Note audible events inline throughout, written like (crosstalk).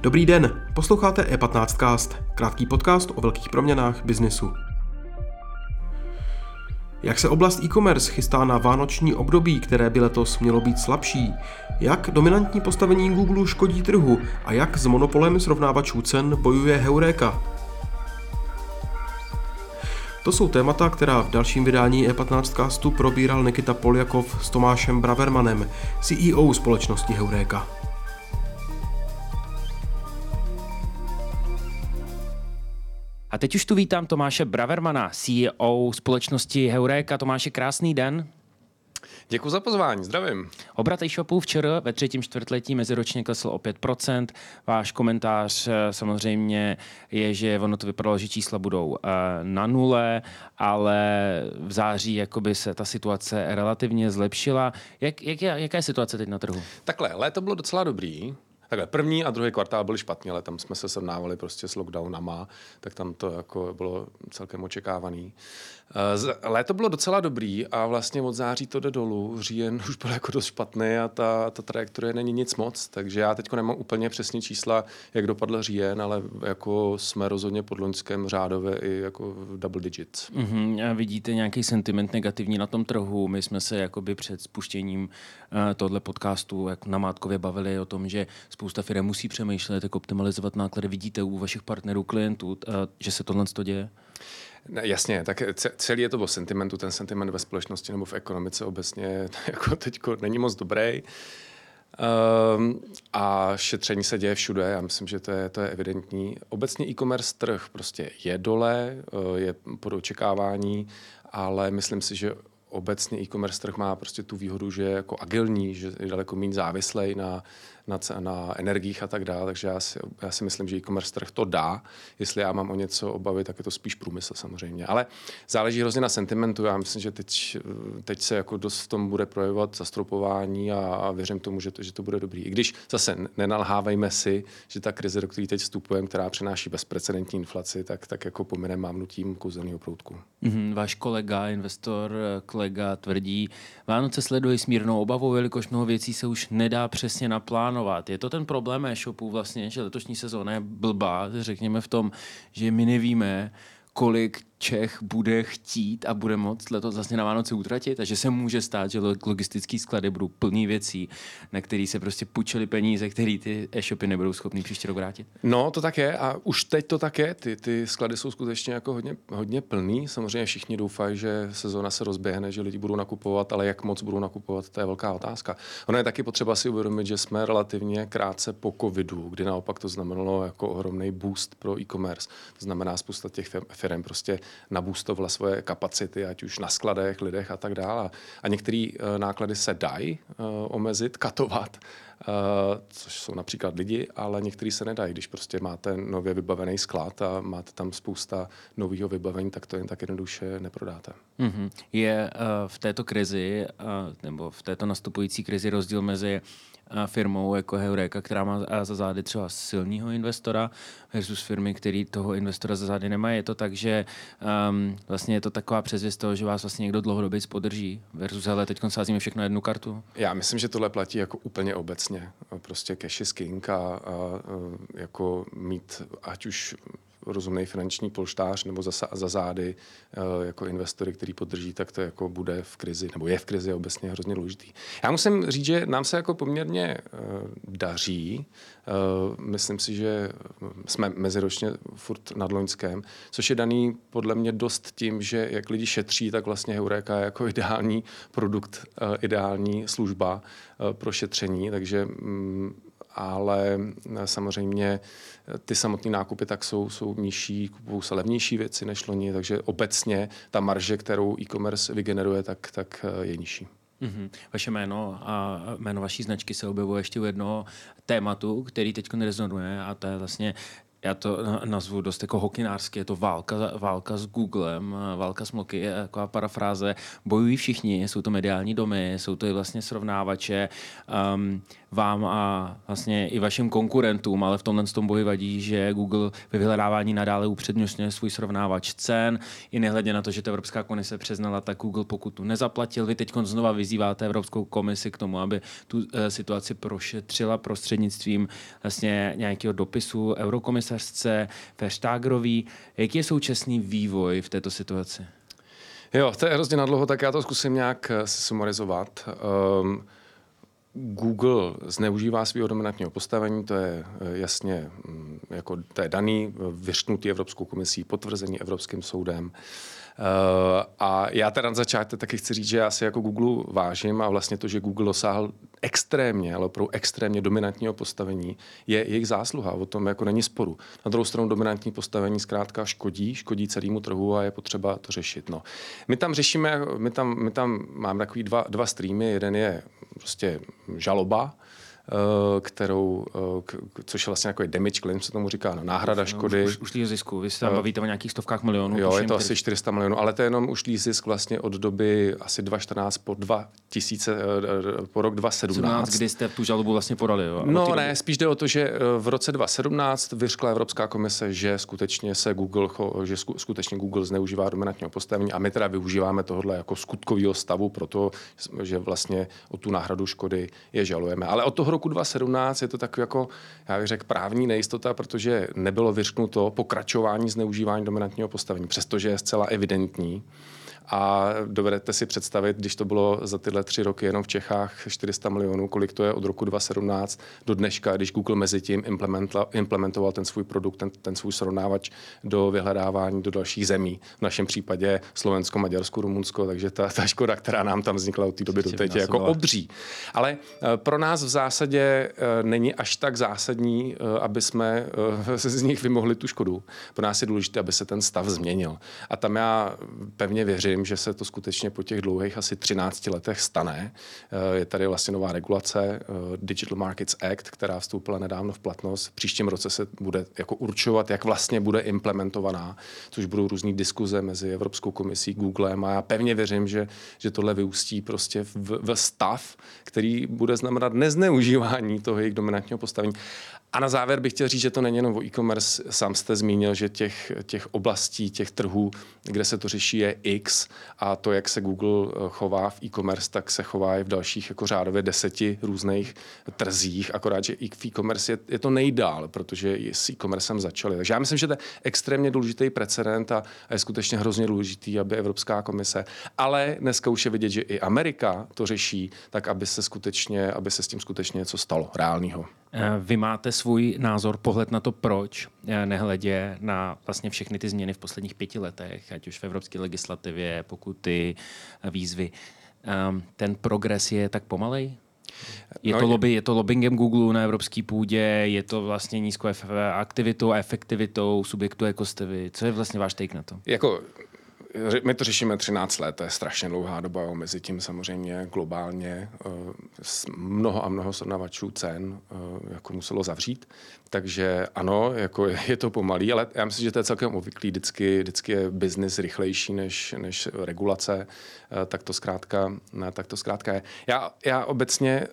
Dobrý den, posloucháte E15cast, krátký podcast o velkých proměnách biznesu. Jak se oblast e-commerce chystá na vánoční období, které by letos mělo být slabší? Jak dominantní postavení Google škodí trhu a jak s monopolem srovnávačů cen bojuje Heureka? To jsou témata, která v dalším vydání E15 castu probíral Nikita Poljakov s Tomášem Bravermanem, CEO společnosti Heureka. A teď už tu vítám Tomáše Bravermana, CEO společnosti Heureka. Tomáše, krásný den. Děkuji za pozvání, zdravím. Obrat e-shopů včera ve třetím čtvrtletí meziročně klesl o 5%. Váš komentář eh, samozřejmě je, že ono to vypadalo, že čísla budou eh, na nule, ale v září jakoby se ta situace relativně zlepšila. Jak, jak, jaká je situace teď na trhu? Takhle, léto bylo docela dobrý. Takhle, první a druhý kvartál byly špatně, ale tam jsme se srovnávali prostě s lockdownama, tak tam to jako bylo celkem očekávaný. Eh, léto bylo docela dobrý a vlastně od září to jde dolů. Říjen už byl jako dost špatný a ta, ta trajektorie není nic moc, takže já teď nemám úplně přesně čísla, jak dopadl říjen, ale jako jsme rozhodně pod loňském řádově i jako double digits. Mm-hmm. A vidíte nějaký sentiment negativní na tom trhu? My jsme se jakoby před spuštěním uh, tohle podcastu jak na Mátkově bavili o tom, že spousta firm musí přemýšlet, jak optimalizovat náklady. Vidíte u vašich partnerů, klientů, uh, že se tohle to děje? Ne, jasně, tak celý je to o sentimentu, ten sentiment ve společnosti nebo v ekonomice obecně (laughs) jako teď není moc dobrý. Um, a šetření se děje všude, já myslím, že to je, to je evidentní. Obecně e-commerce trh prostě je dole, eh, je pod očekávání, ale myslím si, že obecně e-commerce trh má prostě tu výhodu, že je jako agilní, že je daleko méně závislej na, na, na energiích a tak dále, takže já si, já si myslím, že e-commerce trh to dá. Jestli já mám o něco obavy, tak je to spíš průmysl samozřejmě. Ale záleží hrozně na sentimentu. Já myslím, že teď, teď se jako dost v tom bude projevovat zastropování a, a věřím tomu, že to, že to bude dobrý. I když zase nenalhávejme si, že ta krize, do které teď vstupujeme, která přináší bezprecedentní inflaci, tak, tak jako pomine mávnutím kouzelného proutku. Mm-hmm, váš kolega, investor, kolega tvrdí, Vánoce sledují s mírnou obavou, jelikož mnoho věcí se už nedá přesně naplánovat plánovat. Je to ten problém e-shopu vlastně, že letošní sezóna je blbá, řekněme v tom, že my nevíme, kolik Čech bude chtít a bude moct letos vlastně na Vánoce utratit, takže se může stát, že logistický sklady budou plný věcí, na který se prostě půjčili peníze, které ty e-shopy nebudou schopný příští rok vrátit. No, to tak je a už teď to tak je. Ty, ty sklady jsou skutečně jako hodně, hodně plný. Samozřejmě všichni doufají, že sezóna se rozběhne, že lidi budou nakupovat, ale jak moc budou nakupovat, to je velká otázka. Ono je taky potřeba si uvědomit, že jsme relativně krátce po covidu, kdy naopak to znamenalo jako ohromný boost pro e-commerce. To znamená, spousta těch firm prostě nabůstovala svoje kapacity, ať už na skladech, lidech a tak dále. A některé eh, náklady se dají eh, omezit, katovat, eh, což jsou například lidi, ale některý se nedají. Když prostě máte nově vybavený sklad a máte tam spousta nového vybavení, tak to jen tak jednoduše neprodáte. Mm-hmm. Je v této krizi, nebo v této nastupující krizi rozdíl mezi firmou jako Heureka, která má za zády třeba silného investora versus firmy, které toho investora za zády nemají. Je to tak, že um, vlastně je to taková předzvěst toho, že vás vlastně někdo dlouhodobě podrží versus hele, teď sázíme všechno na jednu kartu? Já myslím, že tohle platí jako úplně obecně. Prostě cash is king a, a, a jako mít ať už rozumný finanční polštář nebo za, za zády eh, jako investory, který podrží, tak to jako bude v krizi, nebo je v krizi obecně hrozně důležitý. Já musím říct, že nám se jako poměrně eh, daří. Eh, myslím si, že jsme meziročně furt nad Loňském, což je daný podle mě dost tím, že jak lidi šetří, tak vlastně Heureka je jako ideální produkt, ideální služba pro šetření, takže mm, ale samozřejmě ty samotné nákupy tak jsou, jsou nižší, kupují se levnější věci než loni, takže obecně ta marže, kterou e-commerce vygeneruje, tak, tak je nižší. Mm-hmm. Vaše jméno a jméno vaší značky se objevuje ještě u jednoho tématu, který teď rezonuje a to je vlastně já to nazvu dost jako hokinářsky, je to válka, válka s Googlem, válka s Moky, je taková parafráze. Bojují všichni, jsou to mediální domy, jsou to i vlastně srovnávače. Um, vám a vlastně i vašim konkurentům, ale v tomhle tom boji vadí, že Google ve vyhledávání nadále upřednostňuje svůj srovnávač cen. I nehledě na to, že ta Evropská komise přiznala, tak Google pokutu nezaplatil. Vy teď znova vyzýváte Evropskou komisi k tomu, aby tu uh, situaci prošetřila prostřednictvím vlastně nějakého dopisu eurokomisařce Verstagerový. Jaký je současný vývoj v této situaci? Jo, to je hrozně nadlouho, tak já to zkusím nějak eh, sumarizovat. Um, Google zneužívá svého dominantního postavení, to je eh, jasně mm, jako, to je daný, vyřknutý Evropskou komisí, potvrzení Evropským soudem. Eh, a já teda na začátku taky chci říct, že já si jako Google vážím a vlastně to, že Google dosáhl extrémně, ale pro extrémně dominantního postavení, je jejich zásluha. O tom jako není sporu. Na druhou stranu dominantní postavení zkrátka škodí, škodí celému trhu a je potřeba to řešit. No. My tam řešíme, my tam, my tam máme takový dva, dva streamy. Jeden je prostě žaloba, Eh, kterou, eh, což je vlastně jako damage claim, se tomu říká, no, náhrada škody. Už, už, už zisku, vy se tam eh, bavíte o nějakých stovkách milionů. Jo, je to asi 400 milionů, ale to je jenom už zisk vlastně od doby asi 2014 po 2000, po rok 2017. 17, kdy jste tu žalobu vlastně podali, jo? No ne, spíš jde o to, že v roce 2017 vyřkla Evropská komise, že skutečně se Google, že skutečně Google zneužívá dominantního postavení a my teda využíváme tohle jako skutkového stavu, proto, že vlastně o tu náhradu škody je žalujeme. Ale od toho roku 2017 je to tak jako, já bych řekl, právní nejistota, protože nebylo vyřknuto pokračování zneužívání dominantního postavení, přestože je zcela evidentní, a dovedete si představit, když to bylo za tyhle tři roky jenom v Čechách 400 milionů, kolik to je od roku 2017 do dneška, když Google mezi tím implementoval ten svůj produkt, ten, ten svůj srovnávač do vyhledávání do dalších zemí. V našem případě Slovensko, Maďarsko, Rumunsko, takže ta, ta škoda, která nám tam vznikla od té doby do teď, je jako obří. Ale eh, pro nás v zásadě eh, není až tak zásadní, eh, aby jsme (laughs) z nich vymohli tu škodu. Pro nás je důležité, aby se ten stav změnil. A tam já pevně věřím, věřím, že se to skutečně po těch dlouhých asi 13 letech stane. Eh, je tady vlastně nová regulace eh, Digital Markets Act, která vstoupila nedávno v platnost. V příštím roce se bude jako určovat, jak vlastně bude implementovaná, což budou různé diskuze mezi Evropskou komisí, Googlem a já pevně věřím, že, že tohle vyústí prostě v, v stav, který bude znamenat nezneužívání toho jejich dominantního postavení. A na závěr bych chtěl říct, že to není jenom o e-commerce. Sám jste zmínil, že těch, těch oblastí, těch trhů, kde se to řeší, je X a to, jak se Google eh, chová v e-commerce, tak se chová i v dalších jako řádově deseti různých trzích. Akorát, že v e-commerce je, je to nejdál, protože s e-commercem začali. Takže já myslím, že to je extrémně důležitý precedent a, a je skutečně hrozně důležitý, aby Evropská komise, ale dneska už je vidět, že i Amerika to řeší, tak aby se skutečně, aby se s tím skutečně něco stalo reálného. Eh, vy máte svůj názor, pohled na to, proč, eh, nehledě na vlastně všechny ty změny v posledních pěti letech, ať už v evropské legislativě, pokuty, výzvy. Ehm, ten progres je tak pomalej? Je, no, to lobby, je to lobbyingem Google na evropské půdě, je to vlastně nízkou aktivitou a efektivitou subjektu jako jste vy. Co je vlastně váš take na to? Jako my to řešíme 13 let, to je strašně dlouhá doba, mezi tím samozřejmě globálně eh, mnoho a mnoho srovnavačů cen eh, jako muselo zavřít, takže ano, jako je to pomalý, ale já myslím, že to je celkem obvyklý, vždycky, vždycky je biznis rychlejší než, než regulace, eh, tak to zkrátka, tak to zkrátka je. Já, já obecně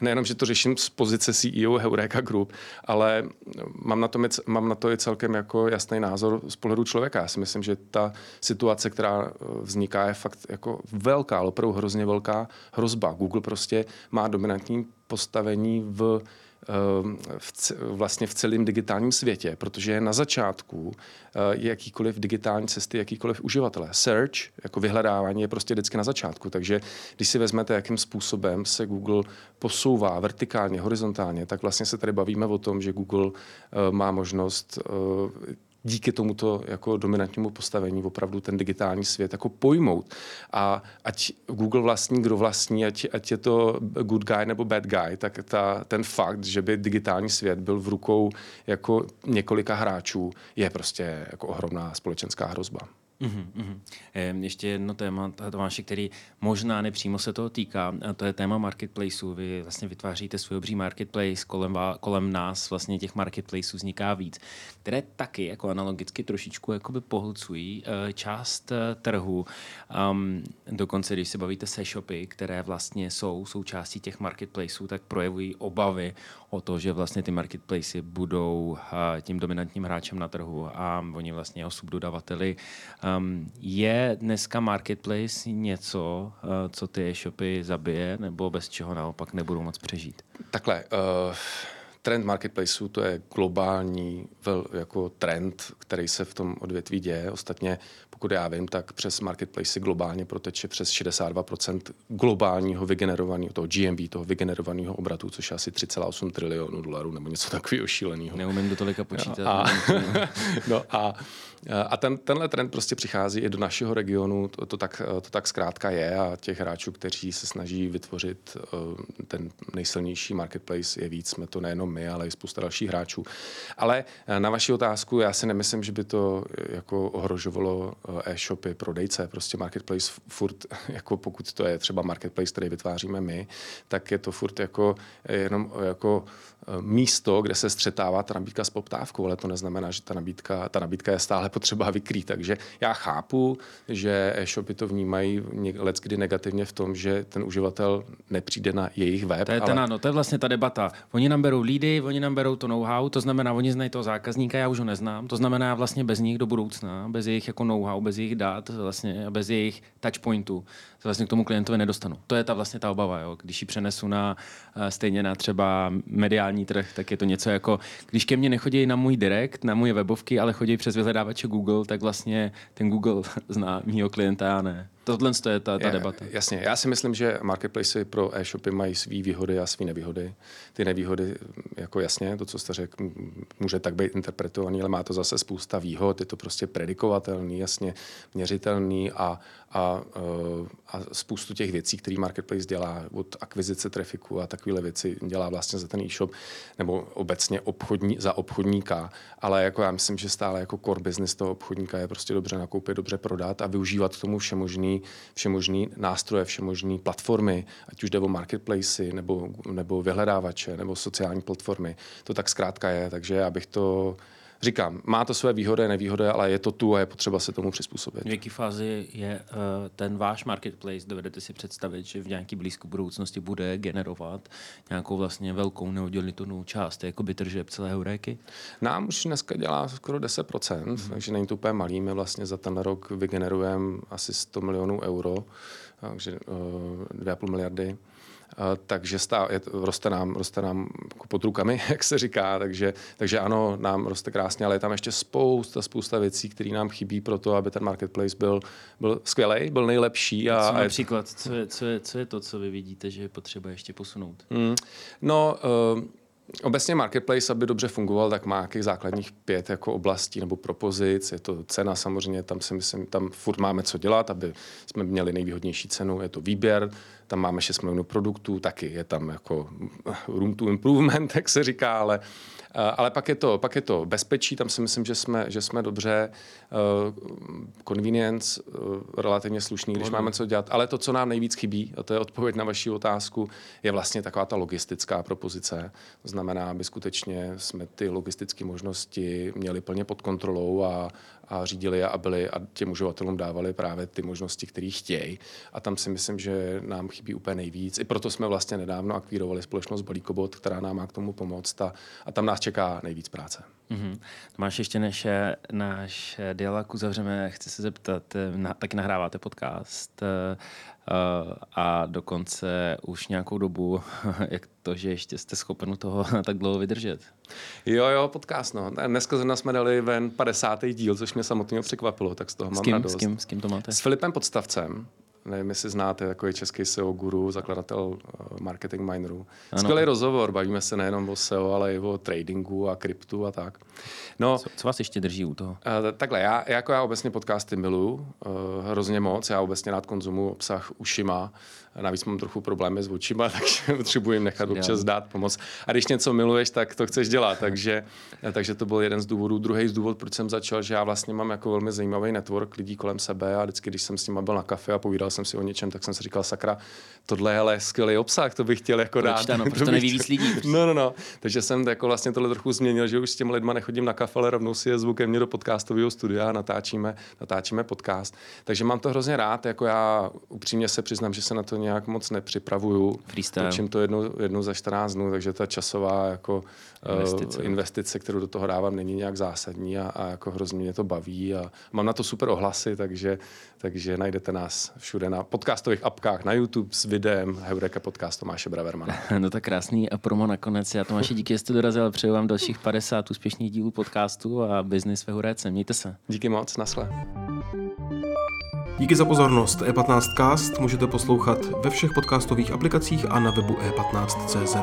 nejenom, že to řeším z pozice CEO Heureka Group, ale mám na, to, mám na to i celkem jako jasný názor z pohledu člověka. Já si myslím, že ta situace, která eh, vzniká, je fakt jako velká, ale opravdu hrozně velká hrozba. Google prostě má dominantní postavení v v, vlastně v celém digitálním světě, protože na začátku eh, jakýkoliv digitální cesty, jakýkoliv uživatele. Search, jako vyhledávání, je prostě vždycky na začátku. Takže když si vezmete, jakým způsobem se Google posouvá vertikálně, horizontálně, tak vlastně se tady bavíme o tom, že Google eh, má možnost eh, díky tomuto jako dominantnímu postavení opravdu ten digitální svět jako pojmout. A ať Google vlastní, kdo vlastní, ať, ať je to good guy nebo bad guy, tak ta, ten fakt, že by digitální svět byl v rukou jako několika hráčů, je prostě jako ohromná společenská hrozba. Mm-hmm. Ještě jedno téma, Tomáši, který možná nepřímo se toho týká, a to je téma marketplaceů. Vy vlastně vytváříte svůj obří marketplace, kolem, kolem nás vlastně těch marketplaceů vzniká víc, které taky jako analogicky trošičku jakoby pohlcují uh, část uh, trhu. Um, dokonce, když se bavíte se shopy, které vlastně jsou součástí těch marketplaceů, tak projevují obavy o to, že vlastně ty marketplacy budou uh, tím dominantním hráčem na trhu a oni vlastně jeho subdodavateli uh, Um, je dneska marketplace něco, uh, co ty e-shopy zabije, nebo bez čeho naopak nebudou moc přežít? Takhle, uh, trend marketplaceů to je globální vel, jako trend, který se v tom odvětví děje. Ostatně, pokud já vím, tak přes marketplace globálně proteče přes 62% globálního vygenerovaného, toho GMV, toho vygenerovaného obratu, což je asi 3,8 trilionů dolarů nebo něco takového šíleného. Neumím do tolika počítat. A, (laughs) no a, a ten, tenhle trend prostě přichází i do našeho regionu, to, to, tak, to tak zkrátka je a těch hráčů, kteří se snaží vytvořit uh, ten nejsilnější marketplace je víc. Jsme to nejenom my, ale i spousta dalších hráčů. Ale eh, na vaši otázku, já si nemyslím, že by to eh, jako ohrožovalo eh, e-shopy, prodejce. Prostě marketplace furt, (laughs) jako pokud to je třeba marketplace, který vytváříme my, tak je to furt jako jenom jako místo, kde se střetává ta nabídka s poptávkou, ale to neznamená, že ta nabídka, ta nabídka je stále potřeba vykrýt. Takže já chápu, že e-shopy to vnímají kdy negativně v tom, že ten uživatel nepřijde na jejich web. To je, ale... ten, ano, to je vlastně ta debata. Oni nám berou lídy, oni nám berou to know-how, to znamená, oni znají toho zákazníka, já už ho neznám, to znamená vlastně bez nich do budoucna, bez jejich jako know-how, bez jejich dat, vlastně, bez jejich touchpointů, se vlastně k tomu klientovi nedostanu. To je ta vlastně ta obava, jo? když ji přenesu na eh, stejně na třeba mediální trh, tak je to něco jako, když ke mně nechodí na můj direct, na moje webovky, ale chodí přes vyhledávače Google, tak vlastně ten Google (laughs) zná mýho klienta, já ne. Tohle je ta, ta debata. Jasně, já si myslím, že marketplace pro e-shopy mají své výhody a své nevýhody. Ty nevýhody, jako jasně, to, co jste řekl, může tak být interpretovaný, ale má to zase spousta výhod, je to prostě predikovatelný, jasně měřitelný a, a, eh, a spoustu těch věcí, které marketplace dělá, od akvizice trafiku a takovéhle věci dělá vlastně za ten e-shop, nebo obecně obchodní, za obchodníka, ale jako já myslím, že stále jako core business toho obchodníka je prostě dobře nakoupit, dobře prodat a využívat k tomu všemožný, všemožný nástroje, všemožný platformy, ať už jde o marketplace, nebo, nebo vyhledávače, nebo sociální platformy. To tak zkrátka je, takže já bych to říkám, má to své výhody a nevýhody, ale je to tu a je potřeba se tomu přizpůsobit. V jaké fázi je uh, ten váš marketplace? Dovedete si představit, že v nějaké blízké budoucnosti bude generovat nějakou vlastně velkou neoddělitelnou část jako by tržeb celého réky? Nám už dneska dělá skoro 10%, mm-hmm. takže není to úplně malý. My vlastně za ten rok vygenerujeme asi 100 milionů euro, takže uh, eh, 2,5 miliardy takže stá, je, roste nám, roste nám jako pod rukami, (laughs) jak se říká, takže, takže ano, nám roste krásně, ale je tam ještě spousta, spousta věcí, které nám chybí pro to, aby ten marketplace byl, byl skvělý, byl nejlepší. A, co například, co je, co, je, co je to, co vy vidíte, že je potřeba ještě posunout? Hmm, no, uh, Obecně marketplace, aby dobře fungoval, tak má nějakých základních pět jako oblastí nebo propozic. Je to cena samozřejmě, tam si myslím, tam furt máme co dělat, aby jsme měli nejvýhodnější cenu. Je to výběr, tam máme 6 milionů produktů, taky je tam jako room to improvement, (laughs) jak se říká, ale ale pak je, to, pak je to bezpečí, tam si myslím, že jsme, že jsme dobře. Uh, convenience, uh, relativně slušný, když máme co dělat. Ale to, co nám nejvíc chybí, a to je odpověď na vaši otázku, je vlastně taková ta logistická propozice. To znamená, aby skutečně jsme ty logistické možnosti měli plně pod kontrolou a, a řídili a byli a těm uživatelům dávali právě ty možnosti, které chtějí. A tam si myslím, že nám chybí úplně nejvíc. I proto jsme vlastně nedávno akvírovali společnost Balíkobot, která nám má k tomu pomoct a, a tam nás čeká nejvíc práce. Mm-hmm. Máš ještě než náš dialog uzavřeme, chci se zeptat, eh, na, taky nahráváte podcast a dokonce už nějakou dobu, (laughs) jak to, že ještě jste schopen toho (laughs) tak dlouho vydržet. Jo, jo, podcast, no. Dneska zrovna jsme dali ven 50. díl, což mě samotně překvapilo, tak z toho s mám kým, radost. S kým, s kým to máte? S Filipem Podstavcem, nevím, jestli znáte, takový český SEO guru, zakladatel eh, marketing minerů. Skvělý rozhovor, bavíme se nejenom o SEO, ale i o tradingu a kryptu a tak. No, co, co vás ještě drží u toho? Uh, takhle, já, jako já obecně podcasty miluju uh, hrozně moc, já obecně rád konzumuju obsah ušima, navíc mám trochu problémy s očima, (laughs) takže potřebuji jim nechat občas dát pomoc. A když něco miluješ, tak to chceš dělat, takže, takže to byl jeden z důvodů. Druhý z důvod, proč jsem začal, že já vlastně mám jako velmi zajímavý network lidí kolem sebe a vždycky, když jsem s nimi byl na kafe a povídal jsem si o něčem, tak jsem si říkal, sakra, tohle je skvělý obsah, to bych chtěl jako proč dát. Ta, no, (laughs) proč to neví víc lidí? No, no, no. Takže jsem jako vlastně tohle trochu změnil, že už s těmi lidmi nechodím na kafe, ale rovnou si je zvukem mě do podcastového studia a natáčíme, natáčíme podcast. Takže mám to hrozně rád, jako já upřímně se přiznám, že se na to nějak moc nepřipravuju. Freestyle. Točím to jednou, jednou za 14 dnů, takže ta časová jako investice, uh, investice kterou do toho dávám, není nějak zásadní a, a jako hrozně mě to baví a mám na to super ohlasy, takže, takže najdete nás všude na podcastových apkách, na YouTube s videem Heureka podcast Tomáše Bravermana. (laughs) no tak krásný a promo nakonec. Já Tomáši díky, že jste dorazil, přeju vám dalších 50 úspěšných dílů podcastu a business ve Huréce. Mějte se. Díky moc, nasle. Díky za pozornost. E15cast můžete poslouchat ve všech podcastových aplikacích a na webu e15.cz.